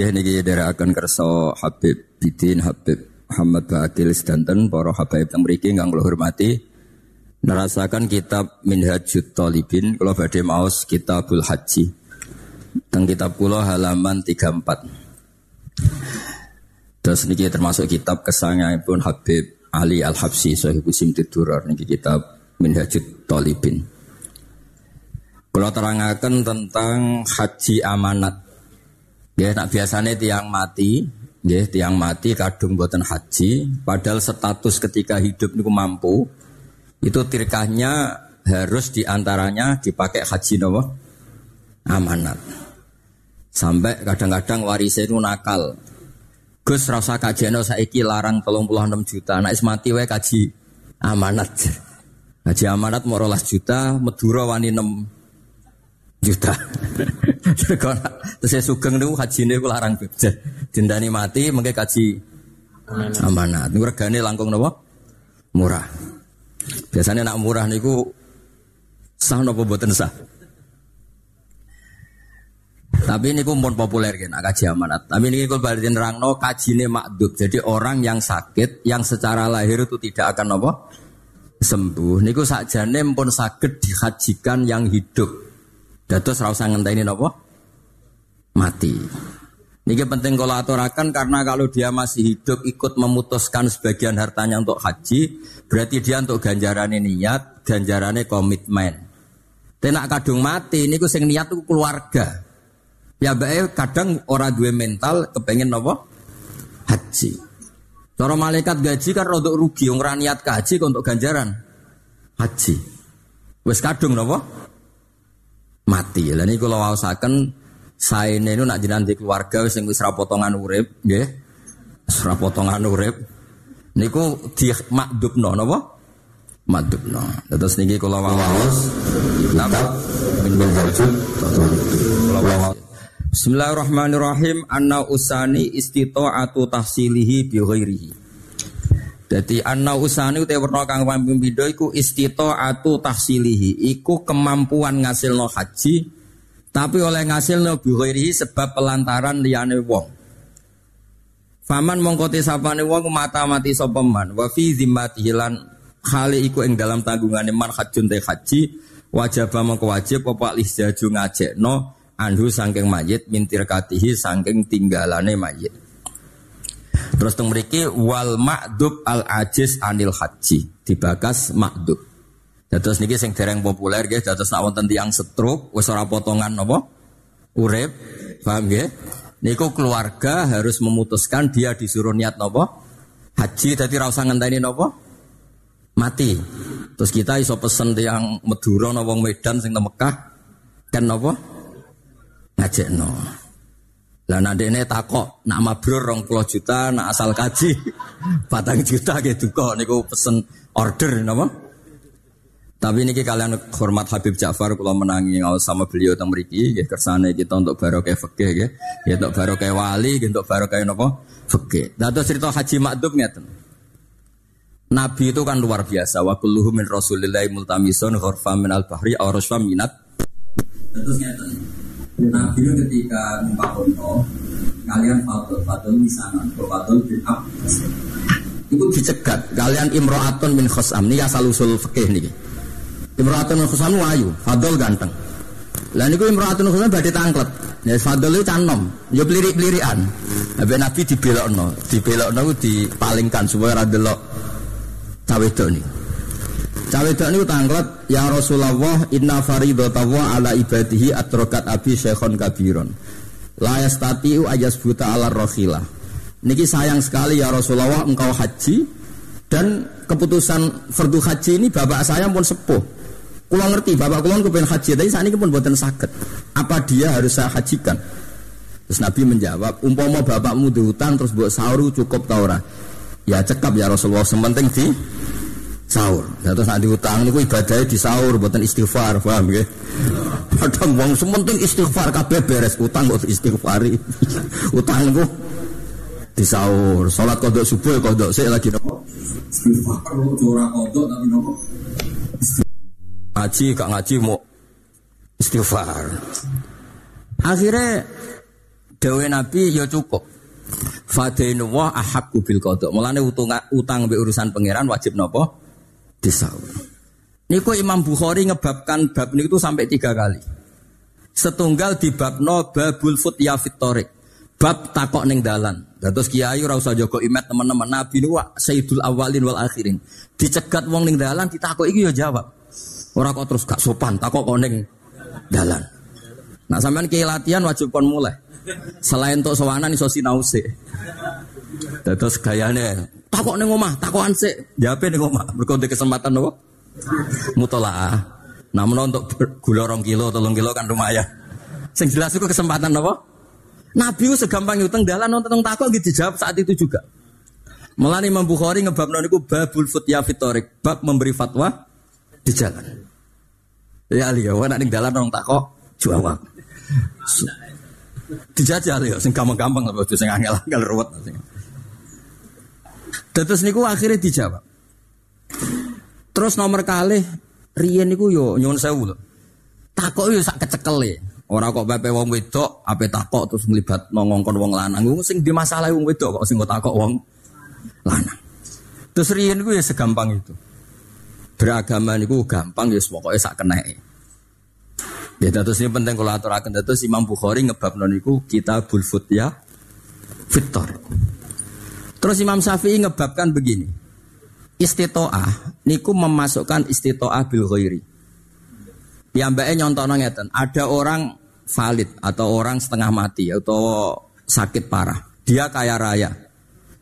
Ya niki akan kerso Habib Bidin Habib Muhammad Bakil Sedanten para Habib yang mriki ingkang kula hormati. Nerasakan kitab Minhajut Talibin kalau badhe maos Kitabul Haji. Teng kitab kula halaman 34 Terus niki termasuk kitab pun Habib Ali Al-Habsi Sahih Simtid Durar niki kitab Minhajut Talibin. Kalau terangkan tentang haji amanat. Ya, nak biasanya tiang mati, ya, tiang mati kadung buatan haji, padahal status ketika hidup niku mampu, itu tirkahnya harus di antaranya dipakai haji nopo amanat. Sampai kadang-kadang warisnya itu nakal. Gus rasa kajian saiki larang tolong puluh enam juta, nak mati wae kaji amanat. Haji amanat mau juta, Medura wani 6 juta. Terus saya sugeng niku hajine ku larang Dendani mati mengke kaji amanat. Niku regane langkung napa? Murah. Biasanya nak murah niku sah napa mboten sah? Tapi ini pun populer kan, kaji amanat. Tapi ini kalau balik nerangno kajine makdub. Jadi orang yang sakit, yang secara lahir itu tidak akan apa sembuh. Niku sakjane pun sakit dihajikan yang hidup. Dados ora usah ngenteni napa? Mati. Ini penting kalau aturakan karena kalau dia masih hidup ikut memutuskan sebagian hartanya untuk haji, berarti dia untuk ganjarannya niat, ganjarannya komitmen. Tenak kadung mati, ini sing niat itu keluarga. Ya baik kadang orang dua mental kepengen nopo haji. Cara malaikat gaji kan rodok rugi, orang niat ke haji untuk ganjaran haji. Wes kadung nopo mati. Lah niku kula waosaken saene niku nak jenengan di keluarga wis wis potongan urip, nggih. Wis potongan urip. Niku di makdubno napa? Makdubno. Terus niki kula waos napa Bismillahirrahmanirrahim. Anna usani istita'atu tahsilihi bi ghairihi. Jadi anna usani utai warna kang pamping iku atu tahsilihi iku kemampuan ngasilno haji tapi oleh ngasilno bighairihi sebab pelantaran liyane wong. Faman mongkote sapane wong mata mati sapa man wa fi hale iku ing dalam tanggungane man hajjun te haji wajib mongko wajib apa lisjaju ngajekno anhu sangking mayit mintir katihi sangking tinggalane mayit. Terus teng mriki wal ma'dub al ajiz anil haji dibakas ma'dub. Terus niki sing dereng populer nggih dados nak wonten tiyang stroke wis ora potongan napa? Urip. Paham nggih? Niku keluarga harus memutuskan dia disuruh niat napa? Haji dadi ra usah ngenteni napa? Mati. Terus kita iso pesen tiyang Madura napa Medan sing teng Mekah kan napa? Ngajekno. Lah nak dene takok, nak mabrur rong puluh juta, nak asal kaji batang juta gitu kok niku pesen order napa? Tapi niki kalian hormat Habib Ja'far kalau menangi ngau sama beliau teng mriki nggih kersane kita untuk barokah fikih nggih. Ya untuk barokah wali, untuk barokah napa? Fikih. Lah cerita Haji Makdum ngeten. Nabi itu kan luar biasa. Wa kulluhu min Rasulillahi multamisun ghurfam min al-bahri aw minat. Terus ngeten. Nabi ketika numpak onto, kalian fadl, fadl misalnya, fadl bin Abbas. Itu dicegat, kalian imro'atun min khosam, ini asal usul fikih nih. Imro'atun min khosam wayu, fadl ganteng. Lah niku imro'atun min khosam badhe tangklet. Ya fadl itu canom, ya pelirik-pelirikan. Nabi Nabi dibelokno, dibelokno dipalingkan supaya ra delok cawe nih. Cawe ini tanglet ya Rasulullah inna faridatawa ala ibadihi atrokat abi syekhon kabiron. La yastatiu ajas buta ala rohilah. Niki sayang sekali ya Rasulullah engkau haji dan keputusan fardu haji ini bapak saya pun sepuh. Kulo ngerti bapak kulo kepengen haji tapi saat ini pun buatan sakit. Apa dia harus saya hajikan? Terus Nabi menjawab, umpama bapakmu dihutang terus buat sahur cukup taura. Ya cekap ya Rasulullah, sementing di sahur. Ya terus nanti utang niku ibadahnya di sahur buatan istighfar, paham ya? Kadang wong sementing istighfar kabeh beres utang kok istighfari. utang niku di sahur. Salat kodok subuh kodok sik lagi nopo? Istighfar ora kodok tapi nopo? Ngaji gak ngaji mau istighfar. Akhirnya Dawe Nabi ya cukup. Fadainu wa ahaqqu bil qada. Mulane utang utang be urusan pangeran wajib napa? Disaur. Niku Imam Bukhari ngebabkan bab niku sampai tiga kali. Setunggal di bab no babul futya fitorik. Bab takok neng dalan. Terus kiai ora usah jaga imet teman-teman Nabi niku sayyidul awalin wal akhirin. Dicegat wong ning dalan ditakok iki ya jawab. Ora kok terus gak sopan takok kok ning dalan. Nah sampean kiai latihan wajib kon mulai. Selain untuk sewanan iso sinau sik. Terus gayane takok ning omah, takokan sik. Jawabe ning omah. Mergo kesempatan nopo? Mutolaah. Namun untuk gula rong kilo, tolong kilo kan lumayan. Sing jelas itu kesempatan apa? Nabi itu segampang utang dalan nonton takok gitu dijawab saat itu juga. Melani Imam Bukhari ngebab niku babul futya fitorik, bab memberi fatwa di jalan. Ya ali ya, nek ning dalan nong takok jawab. Dijajal ya, sing gampang-gampang lah, sing angel-angel ruwet. Terus niku akhirnya dijawab. Terus nomor kali riyen niku yo nyuwun sewu lho. Takok yo sak kecekele. Ora kok pepe wong wedok, ape takok terus nglibat ngongkon wong lanang. Wong sing di masalah wong wedok kok sing kok takok wong lanang. Terus riyen niku ya segampang itu. Beragama niku gampang ya pokoke sak keneke. Ya terus ini penting kalau aturaken terus Imam Bukhari ngebab niku Kitabul ya Fitor. Terus Imam Syafi'i ngebabkan begini. Istitoah niku memasukkan istitoah bil ghairi. Piyambake nyontono ngeten, ada orang valid atau orang setengah mati atau sakit parah. Dia kaya raya.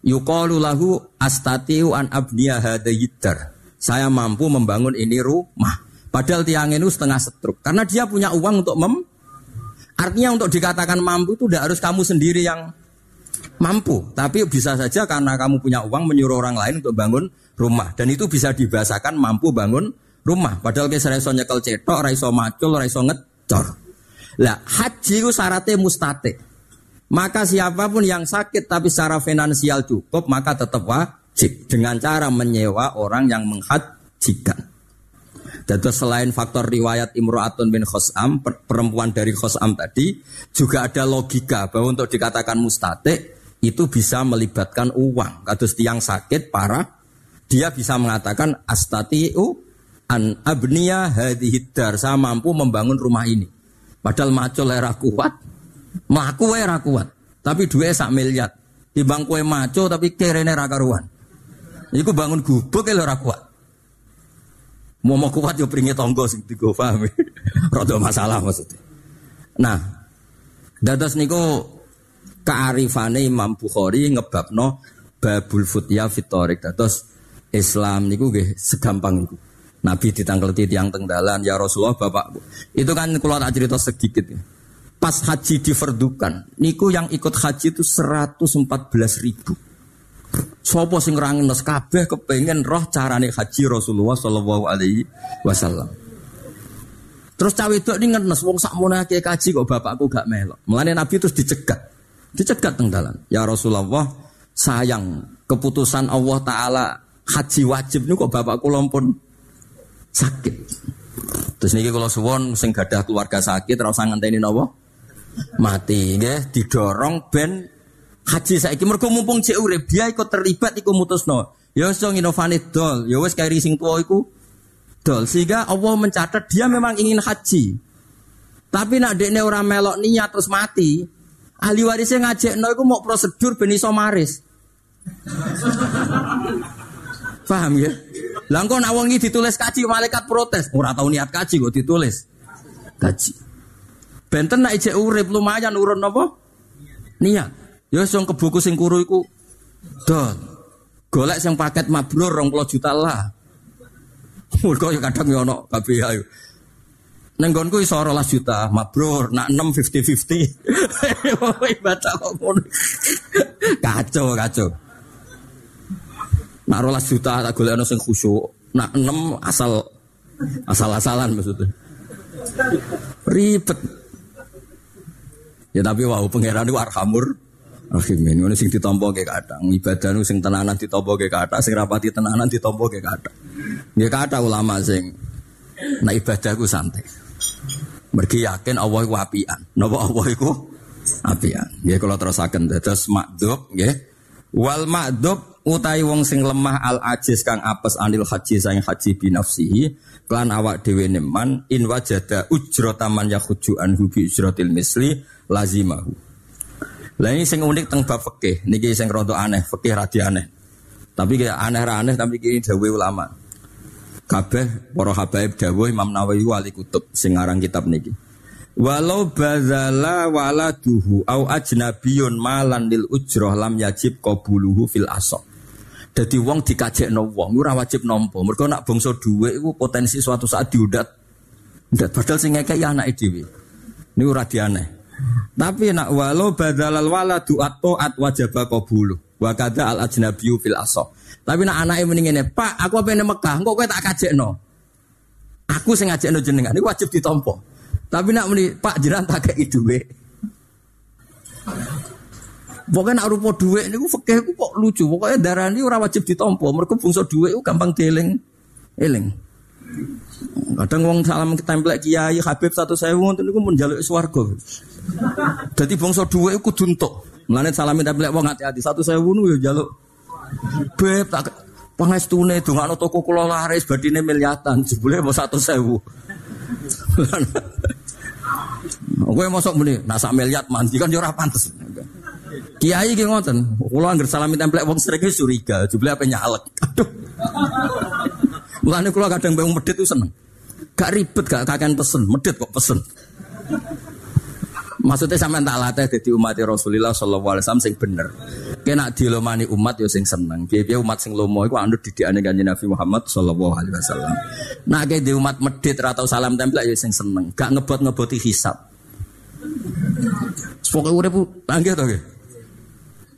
Yuqalu lahu astatiu an abniya hadayiddar. Saya mampu membangun ini rumah. Padahal tiang ini setengah setruk. Karena dia punya uang untuk mem Artinya untuk dikatakan mampu itu tidak harus kamu sendiri yang mampu, tapi bisa saja karena kamu punya uang menyuruh orang lain untuk bangun rumah dan itu bisa dibahasakan mampu bangun rumah. Padahal kita raiso nyekel cetok, raiso macul, raiso ngecor. Lah haji itu syaratnya mustate. Maka siapa pun yang sakit tapi secara finansial cukup maka tetap wajib dengan cara menyewa orang yang menghajikan. Dan selain faktor riwayat Imro'atun bin Khosam, perempuan dari Khosam tadi, juga ada logika bahwa untuk dikatakan mustate itu bisa melibatkan uang. Kados tiang sakit parah, dia bisa mengatakan astatiu an abniya hadihidar. Saya mampu membangun rumah ini. Padahal macul era kuat, maku era kuat. Tapi dua sak miliar. Di bangku maco tapi kerene ra karuan. Iku bangun gubuk ora kuat. Mau mau kuat yo pringi tonggo sing digo paham. Rada masalah maksudnya. Nah, dados niku kearifane Imam Bukhari ngebabno babul futya fitorik. Dados Islam niku nggih segampang iku. Nabi ditangkleti tiang tengdalan ya Rasulullah Bapak. Itu kan kalau tak cerita sedikit ya. Pas haji diverdukan, niku yang ikut haji itu 114 ribu. Sopo sing rangenes kabeh kepengen roh carane haji Rasulullah sallallahu alaihi wasallam. Terus cawe itu ini ngenes wong sak kaji kok bapakku gak melok. Mulane Nabi terus dicegat. Dicegat teng dalan. Ya Rasulullah, sayang keputusan Allah taala haji wajib nih kok bapakku lompon sakit. Terus niki kalau suwon sing gadah keluarga sakit ora usah ngenteni napa? Mati nggih didorong ben haji saiki mergo mumpung cek urip dia ikut terlibat iku mutusno ya wis inovane dol ya wis kairi sing tuwa iku dol sehingga Allah mencatat dia memang ingin haji tapi nak dekne ora melok niat terus mati ahli warisnya ngajak no iku mau prosedur ben iso maris paham ya lah wong ditulis kaji malaikat protes ora tau niat kaji kok ditulis kaji benten nak ijek urip lumayan urun apa niat Ya sing kebuku sing kuru iku dol. Golek sing paket mabrur 20 juta lah. Mergo ya kadang ya ono kabeh ayo. Neng gonku iso 12 juta mabrur, nak 6 50-50. Baca kok. Kacau, kacau. Nak 12 juta tak ono sing khusyuk. Nak 6 asal asal-asalan maksudnya. Ribet. Ya tapi wow pangeran itu arhamur Rahimin ngono sing ditampa ke kathah. Ibadah nu sing tenanan ditampa ke kathah, sing rapati tenanan ditampa ke. Nggih kathah ulama sing nek ibadah ku santai. Mergi yakin Allah iku apian. Napa Allah iku apian. Ya kalau terusaken terus makdub ya. Wal makdub utai wong sing lemah al ajis kang apes anil haji saing haji binafsihi klan awak dhewe neman in wajada ujrata man yakhju anhu bi ujratil misli lazimahu. Lah ini sing unik teng bab fikih niki sing rada aneh, fikih radi aneh. Tapi kayak aneh aneh tapi kini dawuh ulama. Kabeh para habaib dawuh Imam Nawawi wali kutub sing aran kitab niki. Walau bazala waladuhu au ajnabiyun malan lil ujroh lam yajib qabuluhu fil asok. Jadi wong dikajekno wong ora wajib nampa. Mergo nak bangsa dhuwit iku potensi suatu saat diudat. Ndak padahal sing ngekeki anake dhewe. Ini ora. Tapi nak walau badalal waladu at wajaba qabulu. Wa kada al ajnabiyu fil asok. Tapi nak anake mending ngene, Pak, aku pengen Mekah, engko kowe tak kajekno. Aku sing ngajekno jenengan, ini wajib ditampa. Tapi nak meni Pak jiran tak kayak duit. Pokoknya nak rupa duit ini fikih kok lucu. Pokoknya darah ini orang wajib ditompo. Mereka bungsu duit itu gampang dieling, eling. Kadang wong salam templek kiai Habib satu sewu itu pun jaluk swargo. Jadi bungsu duit itu duntuk. Melainkan salamin templek wong hati-hati satu sewu itu ya jaluk. Beb tak pangestune dongakno toko kula laris badine miliatan jebule mau satu. Kowe mosok muni nak sak miliar mandi kan yo ora. Kiai ki ngoten, kula anggere salami templek wong sering curiga, jebule apa nyalek. Aduh. Mulane kula kadang mbek medit itu seneng. Gak ribet gak kakean pesen, medit kok pesen. Maksudnya sampean tak latih jadi umat Rasulullah sallallahu alaihi wasallam sing bener. Kena dilomani umat yo sing seneng. Piye umat sing lomo iku anut didikane Kanjeng Nabi Muhammad sallallahu alaihi wasallam. Nah kayak di umat medit atau salam tempel yo sing seneng. Gak ngebot-ngeboti hisab. Pokoke urip langgih to nggih.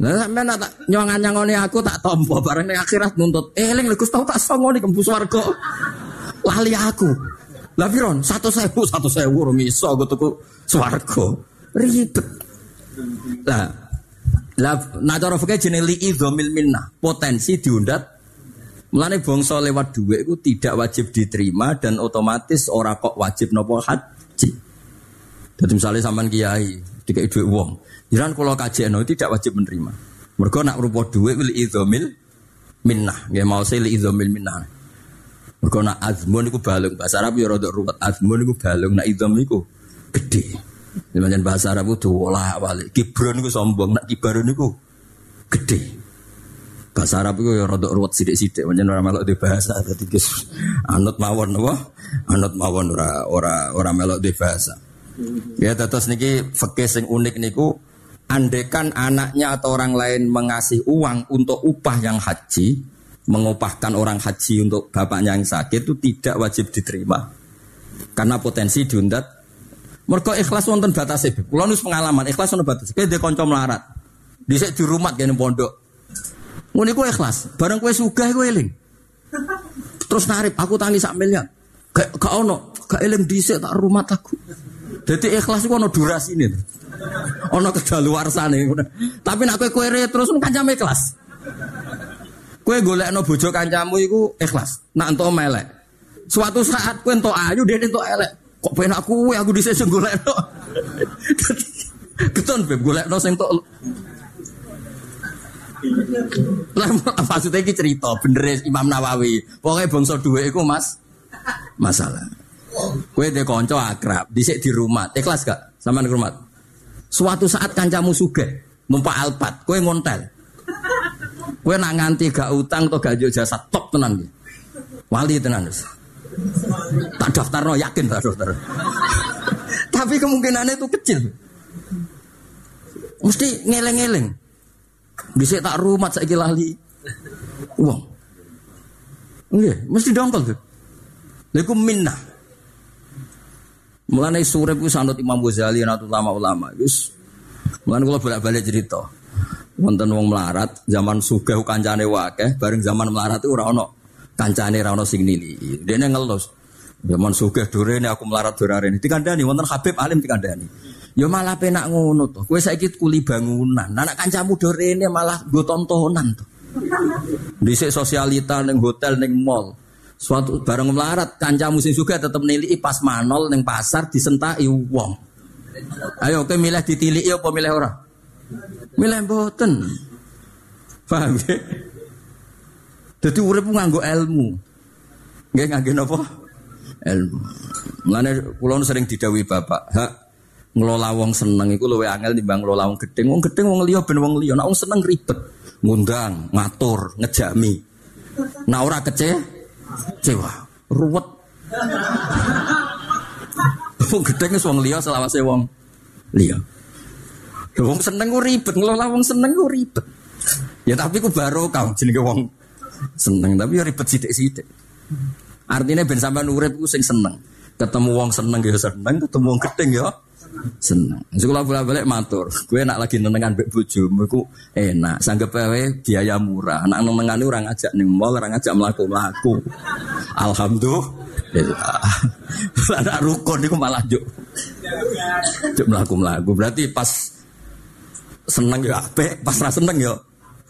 Lah sampean tak nyongan-nyongoni aku tak tompo bareng ning akhirat nuntut. Eling lho Gus tau tak songoni kembus warga. Lali aku. Lah piron? Satu sewu, satu sewu rong iso aku tuku swarga ribet. Lah, lah nah fikih jenenge li idzamil minnah, potensi diundat Mulane bangsa lewat duit itu tidak wajib diterima dan otomatis ora kok wajib nopo haji. Jadi misalnya sampean kiai dikai duit wong, jiran kalau no tidak wajib menerima. Mereka nak rupa duit wil idzamil minnah, nggih mau li idzamil minnah. Mereka nak azmun balung bahasa Arab ya rada ruwet. Azmun balung, nak idzam gede. Jangan bahasa Arab itu olah balik. Kibron itu sombong, nak kibarun itu gede. Bahasa Arab itu ya rodok ruwet sidik-sidik. Macam orang melok di bahasa. Jadi anut mawon apa? Anut mawon ora ora ora melok di bahasa. Ya terus niki fakih sing unik niku andekan anaknya atau orang lain mengasih uang untuk upah yang haji, mengupahkan orang haji untuk bapaknya yang sakit itu tidak wajib diterima. Karena potensi diundat mereka ikhlas wonten batase. Kula nus pengalaman ikhlas wonten batas. Kowe ndek kanca melarat. Dhisik dirumat kene pondok. Ngono iku ikhlas. Bareng kowe sugih kowe eling. Terus narip aku tangi sak miliar. Gak gak ono, gak eling dhisik tak rumat aku. Jadi ikhlas iku ono durasine. Ono kedaluarsane. Tapi nek kowe kowe terus kancam ikhlas. Kowe golekno bojo kancamu iku ikhlas. Nak entuk melek. Suatu saat kowe entuk ayu dia entuk elek. Kok pengen aku aku di sini golek no. Keton beb golek no sing tok. Lah maksudnya iki cerita bener Imam Nawawi. Pokoknya bangsa dua iku Mas masalah. Kue de konco akrab, dhisik di rumah. Ikhlas gak? Di rumah. Suatu saat kancamu suge, numpak alpat, kue ngontel. Kue nak nganti gak utang atau gak jasa top tenan. Wali tenan. Tak daftar no yakin tak daftar. Tapi kemungkinannya itu kecil. Mesti ngeleng-ngeleng. Bisa tak rumah saya lali. Uang. Enggak, mesti dongkol tuh. Lalu minnah. Mulane sore ku sanut Imam Ghazali atau ulama-ulama. Wis mulane kula bolak-balik cerita. Wonten wong melarat, zaman sugih kancane wakeh, bareng zaman melarat ora ono kancane ra ono sing nili. Dene ngelus. Zaman sugih ini aku melarat dorare. Dikandani wonten Habib alim dikandani. Ya malah penak ngono to. Kowe saiki kuli bangunan. Anak kancamu dorene malah go tontonan to. Dhisik sosialita ning hotel ning mall. Suatu bareng melarat kancamu sing sugih tetep nilai pas manol ning pasar disentaki wong. Ayo oke milih ditilik ya apa milih ora? Milih mboten. Paham ya? Jadi urip nganggo ilmu. Nggih nganggo napa? Ilmu. Mulane kula sering didawi bapak, hak ngelola wong seneng iku luwih angel timbang ngelola wong gedeng. Wong gedeng wong liya ben wong liya, nek wong seneng ribet. Ngundang, ngatur, ngejami. Nah ora kece, cewa, ruwet. Wong gedeng wis wong liya selawase wong liya. Wong seneng ku ribet, ngelola wong seneng ku ribet. Ya tapi ku baru kau jenenge wong seneng, tapi ya ribet sithik-sithik. Artinya ben sampean urip ku sing seneng. Ketemu wong seneng ya seneng, ketemu wong gedeng ya seneng. Sekolah bola balik matur, gue nak lagi nenengan bek bojomu iku enak. Sanggep wae biaya murah. Anak nenengan orang ngajak ning mall, orang ngajak mlaku-mlaku. Alhamdulillah. Ada rukun iku malah juk. Juk mlaku-mlaku. Berarti pas seneng ya pas ra seneng ya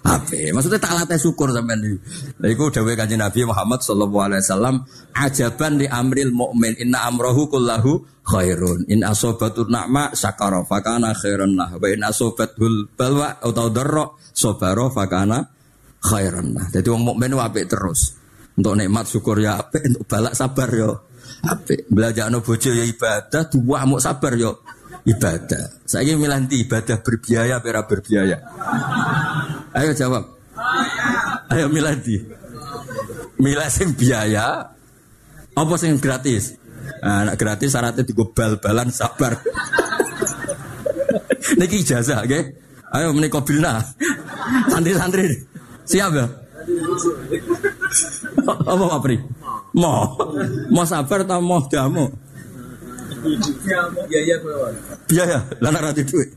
Ape, maksudnya tak latih syukur sampai ini. Iku dawai kanji Nabi Muhammad Sallallahu Alaihi Wasallam ajaban di amril mukmin inna amrohu kullahu khairun in asobatur nakma sakaro fakana khairun lah wa in asobatul balwa atau darro sobaro fakana khairun lah. Jadi wong mukmin apik terus. Untuk nikmat syukur ya apik, untuk balak sabar apik. Belajar no bojo ya ibadah, dua mau sabar yo ibadah. Saya ingin milanti ibadah berbiaya, pera berbiaya. Ayo jawab. Ayo miladi. Milah sing biaya apa sing gratis? Nah, gratis syaratnya di bal-balan sabar. Niki ijazah, oke? Ayo menikah bilna. Santri-santri. Siap ya? Apa Pak Pri? Mau. Mau sabar atau mau jamu? Biaya Biaya, lana rati duit.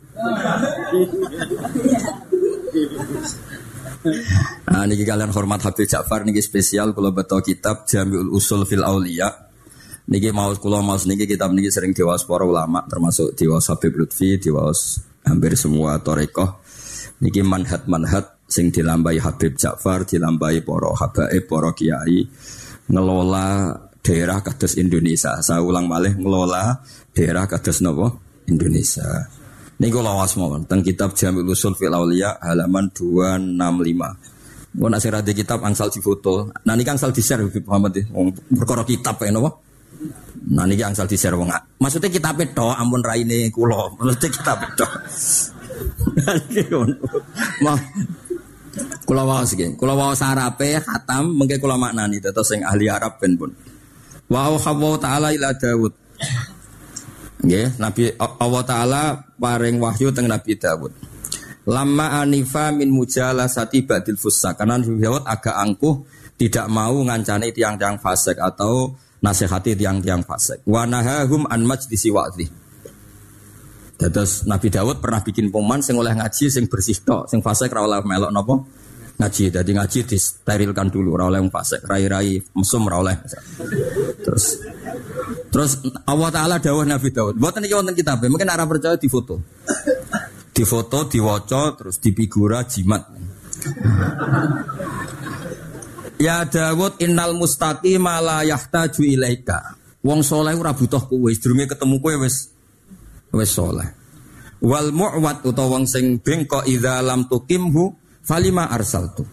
Nah, niki kalian hormat Habib Ja'far niki spesial kalau betul kitab Jamiul Usul fil Aulia. Niki mau kula mau niki kitab niki sering diwaos para ulama termasuk diwaos Habib Lutfi, diwaos hampir semua torekoh. Niki manhat-manhat sing dilambai Habib Ja'far, dilambai para habaib, para kiai ngelola daerah kados Indonesia. Saya ulang malih ngelola daerah kados nopo Indonesia. Ini gue lawas mau tentang kitab Jamil Usul Fil Aulia halaman 265. Gue nasi di kitab angsal di foto. Nah ini kan angsal di share Habib Muhammad ya. Berkorok kitab ya nopo. Nah ini angsal di share wong. Maksudnya kitab itu ampun raine kulo. Maksudnya kitab itu. Mau Kula waos iki. Kula waos Arabe khatam mengke kula maknani tetes sing ahli Arab ben pun. Wa Allah taala ila Daud. Nggih, Nabi Allah taala paring wahyu teng Nabi Dawud. Lama anifa min mujalasati badil fusa karena Nabi Dawud agak angkuh tidak mau ngancani tiang-tiang fasik atau nasihati tiang-tiang fasik. Wa nahahum an majlisi wa'dhi. Terus Nabi Dawud pernah bikin poman sing oleh ngaji sing bersih tok, sing fasik ra melok napa? Ngaji. Jadi ngaji disterilkan dulu ra oleh fasik, rai-rai mesum ra oleh. Terus Terus Allah Taala dawuh Nabi Daud. Buatan iki wonten kitab, mungkin arah percaya di foto. Di foto, diwaca, terus di figura jimat. Ya Dawud innal mustaqim la yahtaju ilaika. Wong soleh ora butuh kowe, sedurunge ketemu kowe wis wis soleh. Wal mu'wat utawa wong sing bengkok idza lam tuqimhu falima arsaltu.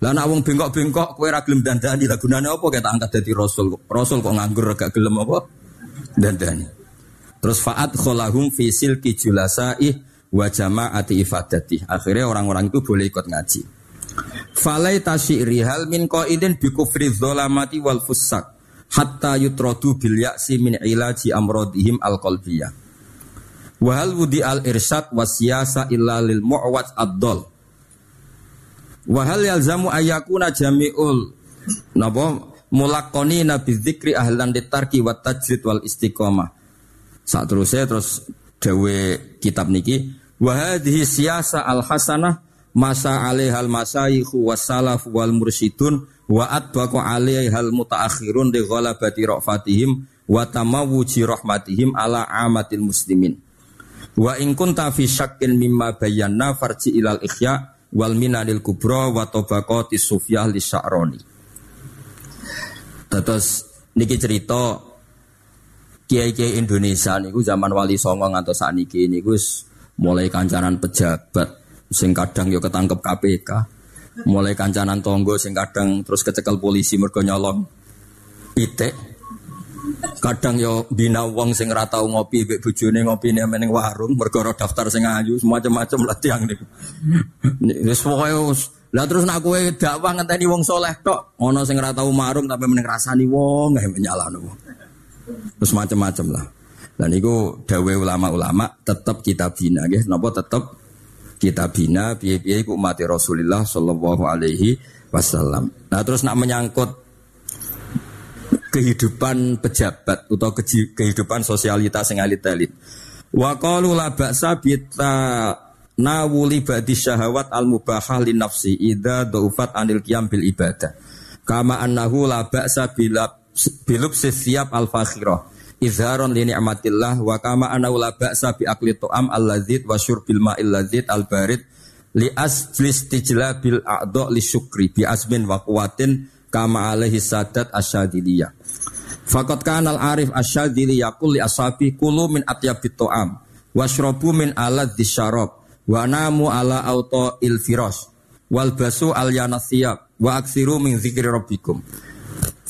Lah nak wong bengkok-bengkok kowe ora gelem dandani, lah gunane apa kita angkat dadi rasul? Rasul kok nganggur gak gelem apa? Dandani. Terus faat kholahum fi silki julasai wa jama'ati ifadati. Akhirnya orang-orang itu boleh ikut ngaji. Falai tasyiri hal min qaidin bi kufri dzalamati wal fusak hatta yutradu bil ya'si min ilaji amradihim al qalbiyah. Wa hal wudi al irsyad wasiyasa illa lil mu'wat ad-dol Wahal yalzamu ayakuna jami'ul napa mulakoni nabi dzikri ahlan ditarki wa tajrid wal istiqomah. Saat terus terus dawe kitab niki wa hadhihi siyasa al hasanah masa alaihal masayikhu wassalaf wal mursyidun wa atbaqu alaihal mutaakhirun li ghalabati rafatihim wa tamawuji rahmatihim ala amatil muslimin. Wa in kunta fi mimma bayyana farji ilal ikhya' wal minanil kubro wa tabaqati sufyah li sya'roni. Terus niki cerita kiai-kiai Indonesia niku zaman Wali Songo ngantos sakniki niku mulai kancanan pejabat sing kadang yo ketangkep KPK, mulai kancanan tonggo sing kadang terus kecekel polisi mergo nyolong pitik. Kadang yo bina wong sing ora tau ngopi mbek bojone ngopine meneng warung mergo daftar sing ayu semacam-macam lah tiang niku. Wis pokoke lah terus nak kowe dakwah ngenteni wong soleh tok, ana sing ora tau marung tapi meneng rasani wong nggih menyalano. Terus macam-macam lah. Dan itu dawe ulama-ulama tetap kita bina, ya. Napa tetap kita bina iku umat Rasulullah sallallahu alaihi wasallam. Nah terus nak menyangkut kehidupan pejabat atau kehidupan sosialitas yang elit-elit. Wa qalu la ba'sa bita nawuli ba'di syahawat al mubahah li nafsi idza dhaufat anil qiyam bil ibadah. Kama annahu la ba'sa bila bilub sesiap al fakhirah izharon li ni'matillah wa kama ana la ba'sa bi akli tu'am alladzid wa syurbil ma'il ladzid al barid li aslis bil a'dha li syukri bi asmin wa quwatin kama alaihi sadat asyadiliyah Fakat kanal arif asyadili yakul li ashabi kulu min atyabit to'am Washrobu min alat disyarab Wa namu ala auto il firos Wal basu al Wa aksiru min zikri rabbikum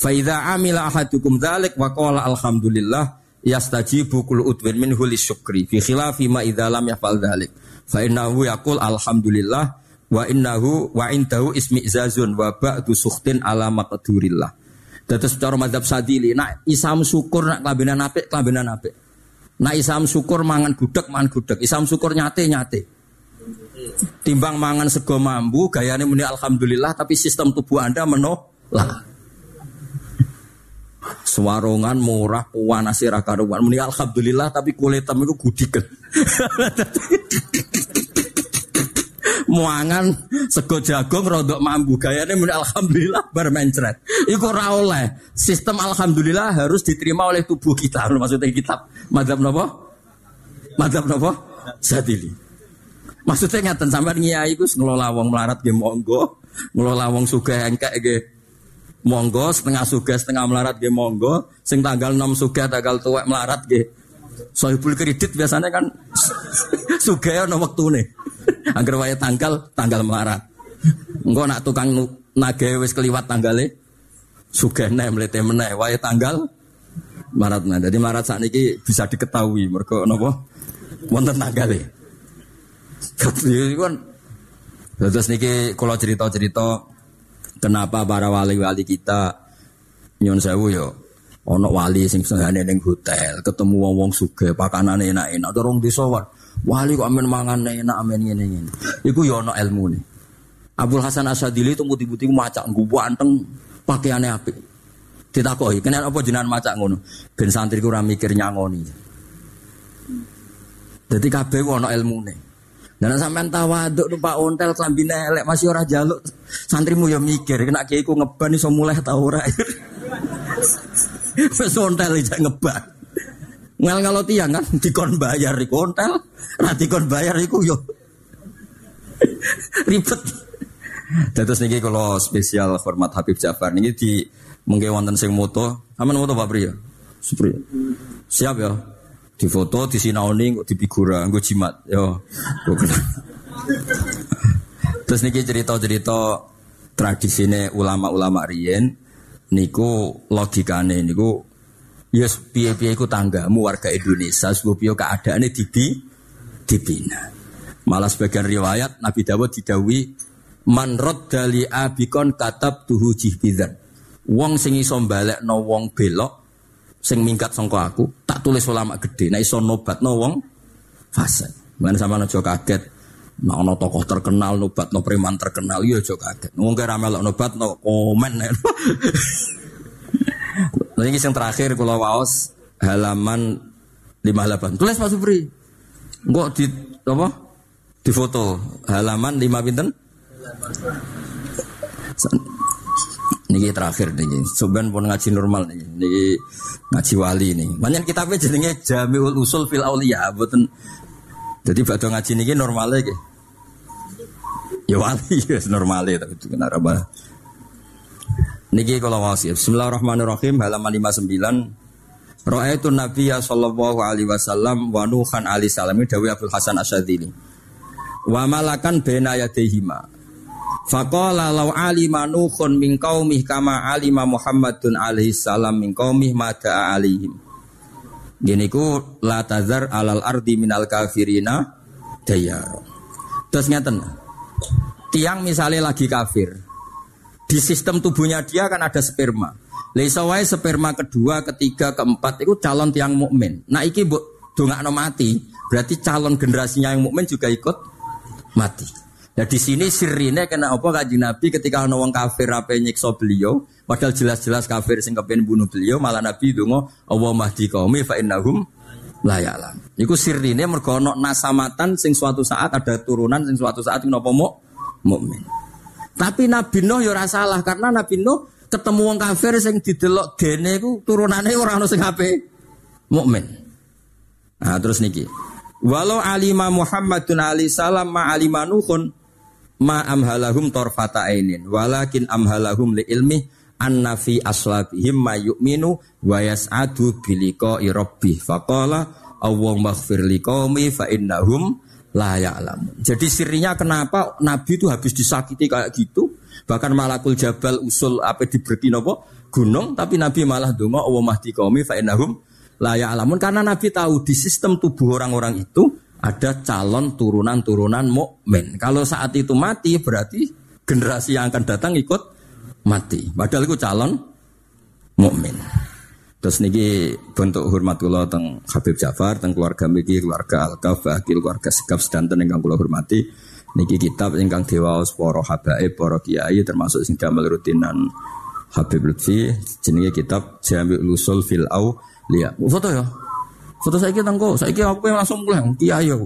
Faida amila ahadukum dzalik wa qala alhamdulillah yastajibu kullu udwin minhu lisyukri fi khilafi ma idza lam yafal dzalik. Fa innahu yaqul alhamdulillah wa innahu wa indahu ismi zazun wa ba'du sukhtin ala maqdurillah. Dados cara mazhab Sadili, nak isam syukur nak kelabenan apik, kelabenan apik. Nak isam syukur mangan gudeg, mangan gudeg. Isam syukur nyate, nyate. Timbang mangan sego mambu, gayane muni alhamdulillah tapi sistem tubuh Anda menolak. Sewarongan murah puanase ra karuan. Muni alhamdulillah tapi kulit tem iku gudiken. Muangan sego jagung rodok mambu gayane muni alhamdulillah bar mencret. Iku. Sistem alhamdulillah harus diterima oleh tubuh kita. Maksudnya kitab madhab napa? Madhab napa? Sadili. Maksudnya ngeten sampean ngiyai iku ngelola wong melarat nggih monggo, ngelola wong sugih engkek nggih monggo setengah suga setengah melarat ge monggo sing tanggal 6 suga tanggal tuwek melarat ge sohibul kredit biasanya kan suga ya no agar waya tanggal tanggal melarat. Engko nak tukang nage wis keliwat tanggale suga nih melete meneh. Waya tanggal melarat nah. Jadi saat ini bisa diketahui. Mereka nopo wonten tanggale. Kan terus niki kalau cerita-cerita Kenapa para wali-wali kita nyon sewu yo ono wali sing senengane ning hotel, ketemu wong-wong sugih, pakanane enak-enak, dorong desa wali kok amen mangan enak amen ngene ngene. Iku yo ono ilmu nih. Abdul Hasan Asadili itu putih-putih macak nggo anteng pakaiane apik. Ditakoki, kenapa apa jenengan macak ngono? Ben santri ku ora mikir nyangoni. Dadi kabeh ono ilmune. Dan sampean tawaduk numpak ontel klambine elek masih ora jaluk. Santrimu ya mikir, kena kiaiku ngeban iso mulai ta ora. Wis ontel ngeban. Ngel kalau tiang kan? Dikon bayar iku. Ontel, ra dikon bayar iku yo. Ribet. Terus niki kalau spesial hormat Habib Jafar. Niki di mengke wonten sing moto, sampean moto Pak Pri ya? Siap ya di foto di sinauni kok di figura gue jimat yo. Terus niki cerita-cerita tradisine ulama-ulama rien niku logikane niku yes piye-piye iku tanggamu warga Indonesia sebab piye keadaane dibi dibina. Malah sebagian riwayat Nabi Dawud didawi man dali abikon katab tuhu jihbidan. Wong sing iso balekno wong belok sing mingkat sangka aku tak tulis ulama gede nek iso nobatno wong fase mana sama aja kaget. Nek ana tokoh terkenal nobatno preman terkenal ya aja kaget. Wong kira melok nobatno komen Nah ini yang terakhir kalau waos halaman 58 tulis Pak Supri Enggak di apa di foto halaman 5 pinten Niki terakhir nih, Sebenarnya pun ngaji normal nih. Niki ngaji wali nih. Banyak kitabnya jadinya Jamiul Usul fil Auliya, betul. Jadi batu ngaji niki normalnya gitu. Ya wali ya normalnya tapi itu kenapa? Niki kalau mau sih. Bismillahirrahmanirrahim halaman 59 Ra'aitu Nabi sallallahu alaihi wasallam wa Nuhan alaihi salam Dawi Abdul Hasan Asyadzili. Wa malakan baina yadayhima. Faqala law alima Nuhun min qaumih kama alima Muhammadun alaihi salam min qaumih mada'a alaihim. Gini ku la tazar alal ardi minal kafirina dayar. Terus ngeten. Tiang misalnya lagi kafir. Di sistem tubuhnya dia kan ada sperma. Leisa wae sperma kedua, ketiga, keempat itu calon tiang mukmin. Nah iki bu dongakno mati, berarti calon generasinya yang mukmin juga ikut mati. Nah di sini sirine kena apa kaji Nabi ketika ana wong kafir apa nyiksa beliau, padahal jelas-jelas kafir sing kepen bunuh beliau, malah Nabi donga Allah mahdi qaumi fa innahum la ya'lam. Iku sirine mergo ana nasamatan sing suatu saat ada turunan sing suatu saat napa mukmin. Tapi Nabi Nuh ya salah karena Nabi Nuh ketemu wong kafir sing didelok dene iku turunane ora ono sing ape mukmin. Nah, terus niki. Walau alima Muhammadun alaihi salam ma alima Nuhun ma amhalahum torfata ainin walakin amhalahum li ilmi anna fi aslabihim ma yu'minu wa yas'adu biliko rabbih faqala Allahumma ighfir liqaumi fa innahum la ya'lamun. Jadi sirinya kenapa Nabi itu habis disakiti kayak gitu Bahkan malakul jabal usul apa diberi nopo gunung, tapi Nabi malah dongo Allah mahdi kaumi fa innahum la ya'lamun karena Nabi tahu di sistem tubuh orang-orang itu ada calon turunan-turunan mukmin. Kalau saat itu mati berarti generasi yang akan datang ikut mati. Padahal itu calon mukmin. Terus niki bentuk hormatullah teng Habib Jafar, teng keluarga miki, keluarga Al-Kaf, keluarga Sekap sedanten yang kula hormati. Niki kitab ingkang dewaos para habaib, para kiai termasuk sing damel rutinan Habib Lutfi jenenge kitab Jami' Usul fil Au liya. Foto ya. Foto saya kita engko, saya kira aku langsung pulang kiai aku.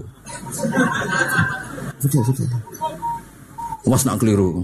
Foto foto. Was nak keliru.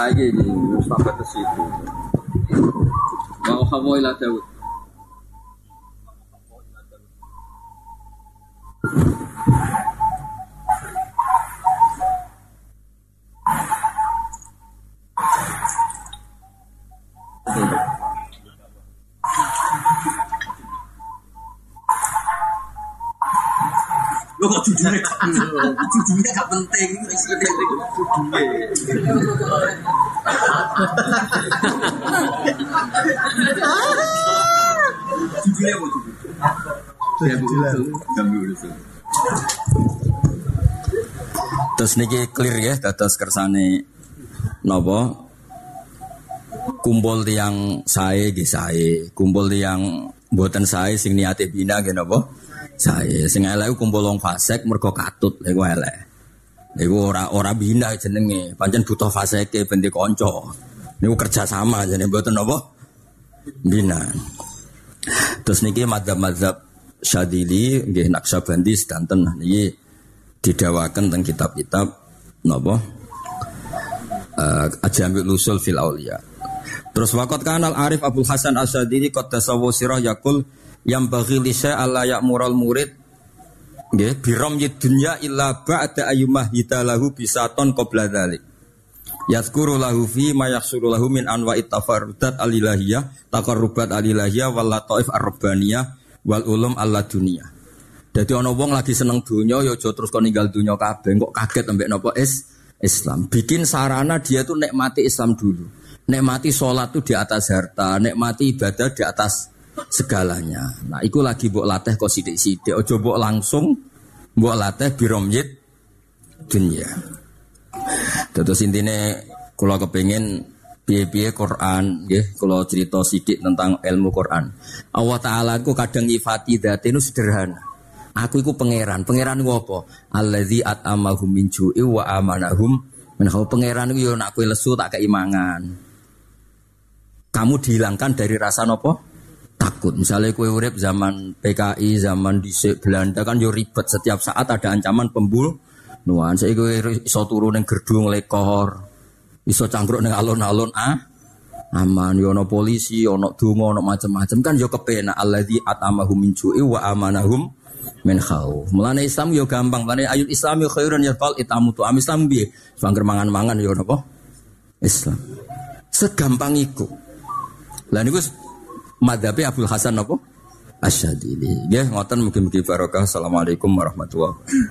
Lagi ini, sampai ke situ. Wa ila. Lo kok judulnya gak judulnya gak penting, isinya judulnya. Apa judulnya? Terus niki clear ya dados kersane napa kumpul tiang sae nggih sae, kumpul tiang mboten sae sing niate bina nggih napa? Sae. Sing elek kumpul wong fasik mergo katut iku elek. Iku ora ora bina jenenge, pancen butuh fasike ben kanca. Niku kerja sama jenenge mboten napa? Bina. Terus niki madzhab-madzhab Syadili nggih Naksabandi sedanten niki didawakan tentang kitab-kitab napa? Uh, Ajamil Usul fil Auliya. Terus wakot kanal Arif Abdul Hasan Asyadili tasawu sirah yakul yang bagi lisa Allah mural murid nggih biram dunya illa ba'da ayyumah hitalahu bisaton qabla dzalik. Yazkuru lahu fi ma yahsuru lahu min anwa'it tafarrudat alilahiyah, taqarrubat alilahiyah wal lataif ar-rabbaniyah wal ulum alla dunia. Jadi ana wong lagi seneng dunia ya aja terus kok ninggal dunia kabeh kok kaget ambek napa is Islam. Bikin sarana dia tuh nikmati Islam dulu. Nikmati sholat tuh di atas harta, nikmati ibadah di atas segalanya. Nah, itu lagi buat latih kok sidik-sidik. Ojo buat langsung buat latih biromyit dunia. Terus intinya kalau kepengen piye-piye Quran, ya, kalau cerita sidik tentang ilmu Quran. Allah Taala ku kadang nyifati itu sederhana. Aku itu pangeran, pangeran ku apa? Alladzi at'amahum min ju'i wa amanahum Menawa pangeran itu yo nak kue lesu tak keimangan. Kamu dihilangkan dari rasa nopo takut. Misalnya kue urip zaman PKI, zaman di Belanda kan yo ribet. Setiap saat ada ancaman pembul. Nuan saya kue iso turun yang gerdung lekor, iso cangkruk neng alun-alun ah. Aman. Yo ono polisi ono dungo ono macam-macam kan yo kepenak. Alladzi atamahum min ju'i wa amanahum min khauf. Mulane Islam yo gampang. Mulane ayat Islam yo khairun ya fal itamu tu am Islam bi sangger mangan-mangan yo napa? Islam. Segampang iku. Lah niku madhabe Abdul Hasan napa Asyadili. Nggih ngoten mugi-mugi barokah. Assalamualaikum warahmatullahi wabarakatuh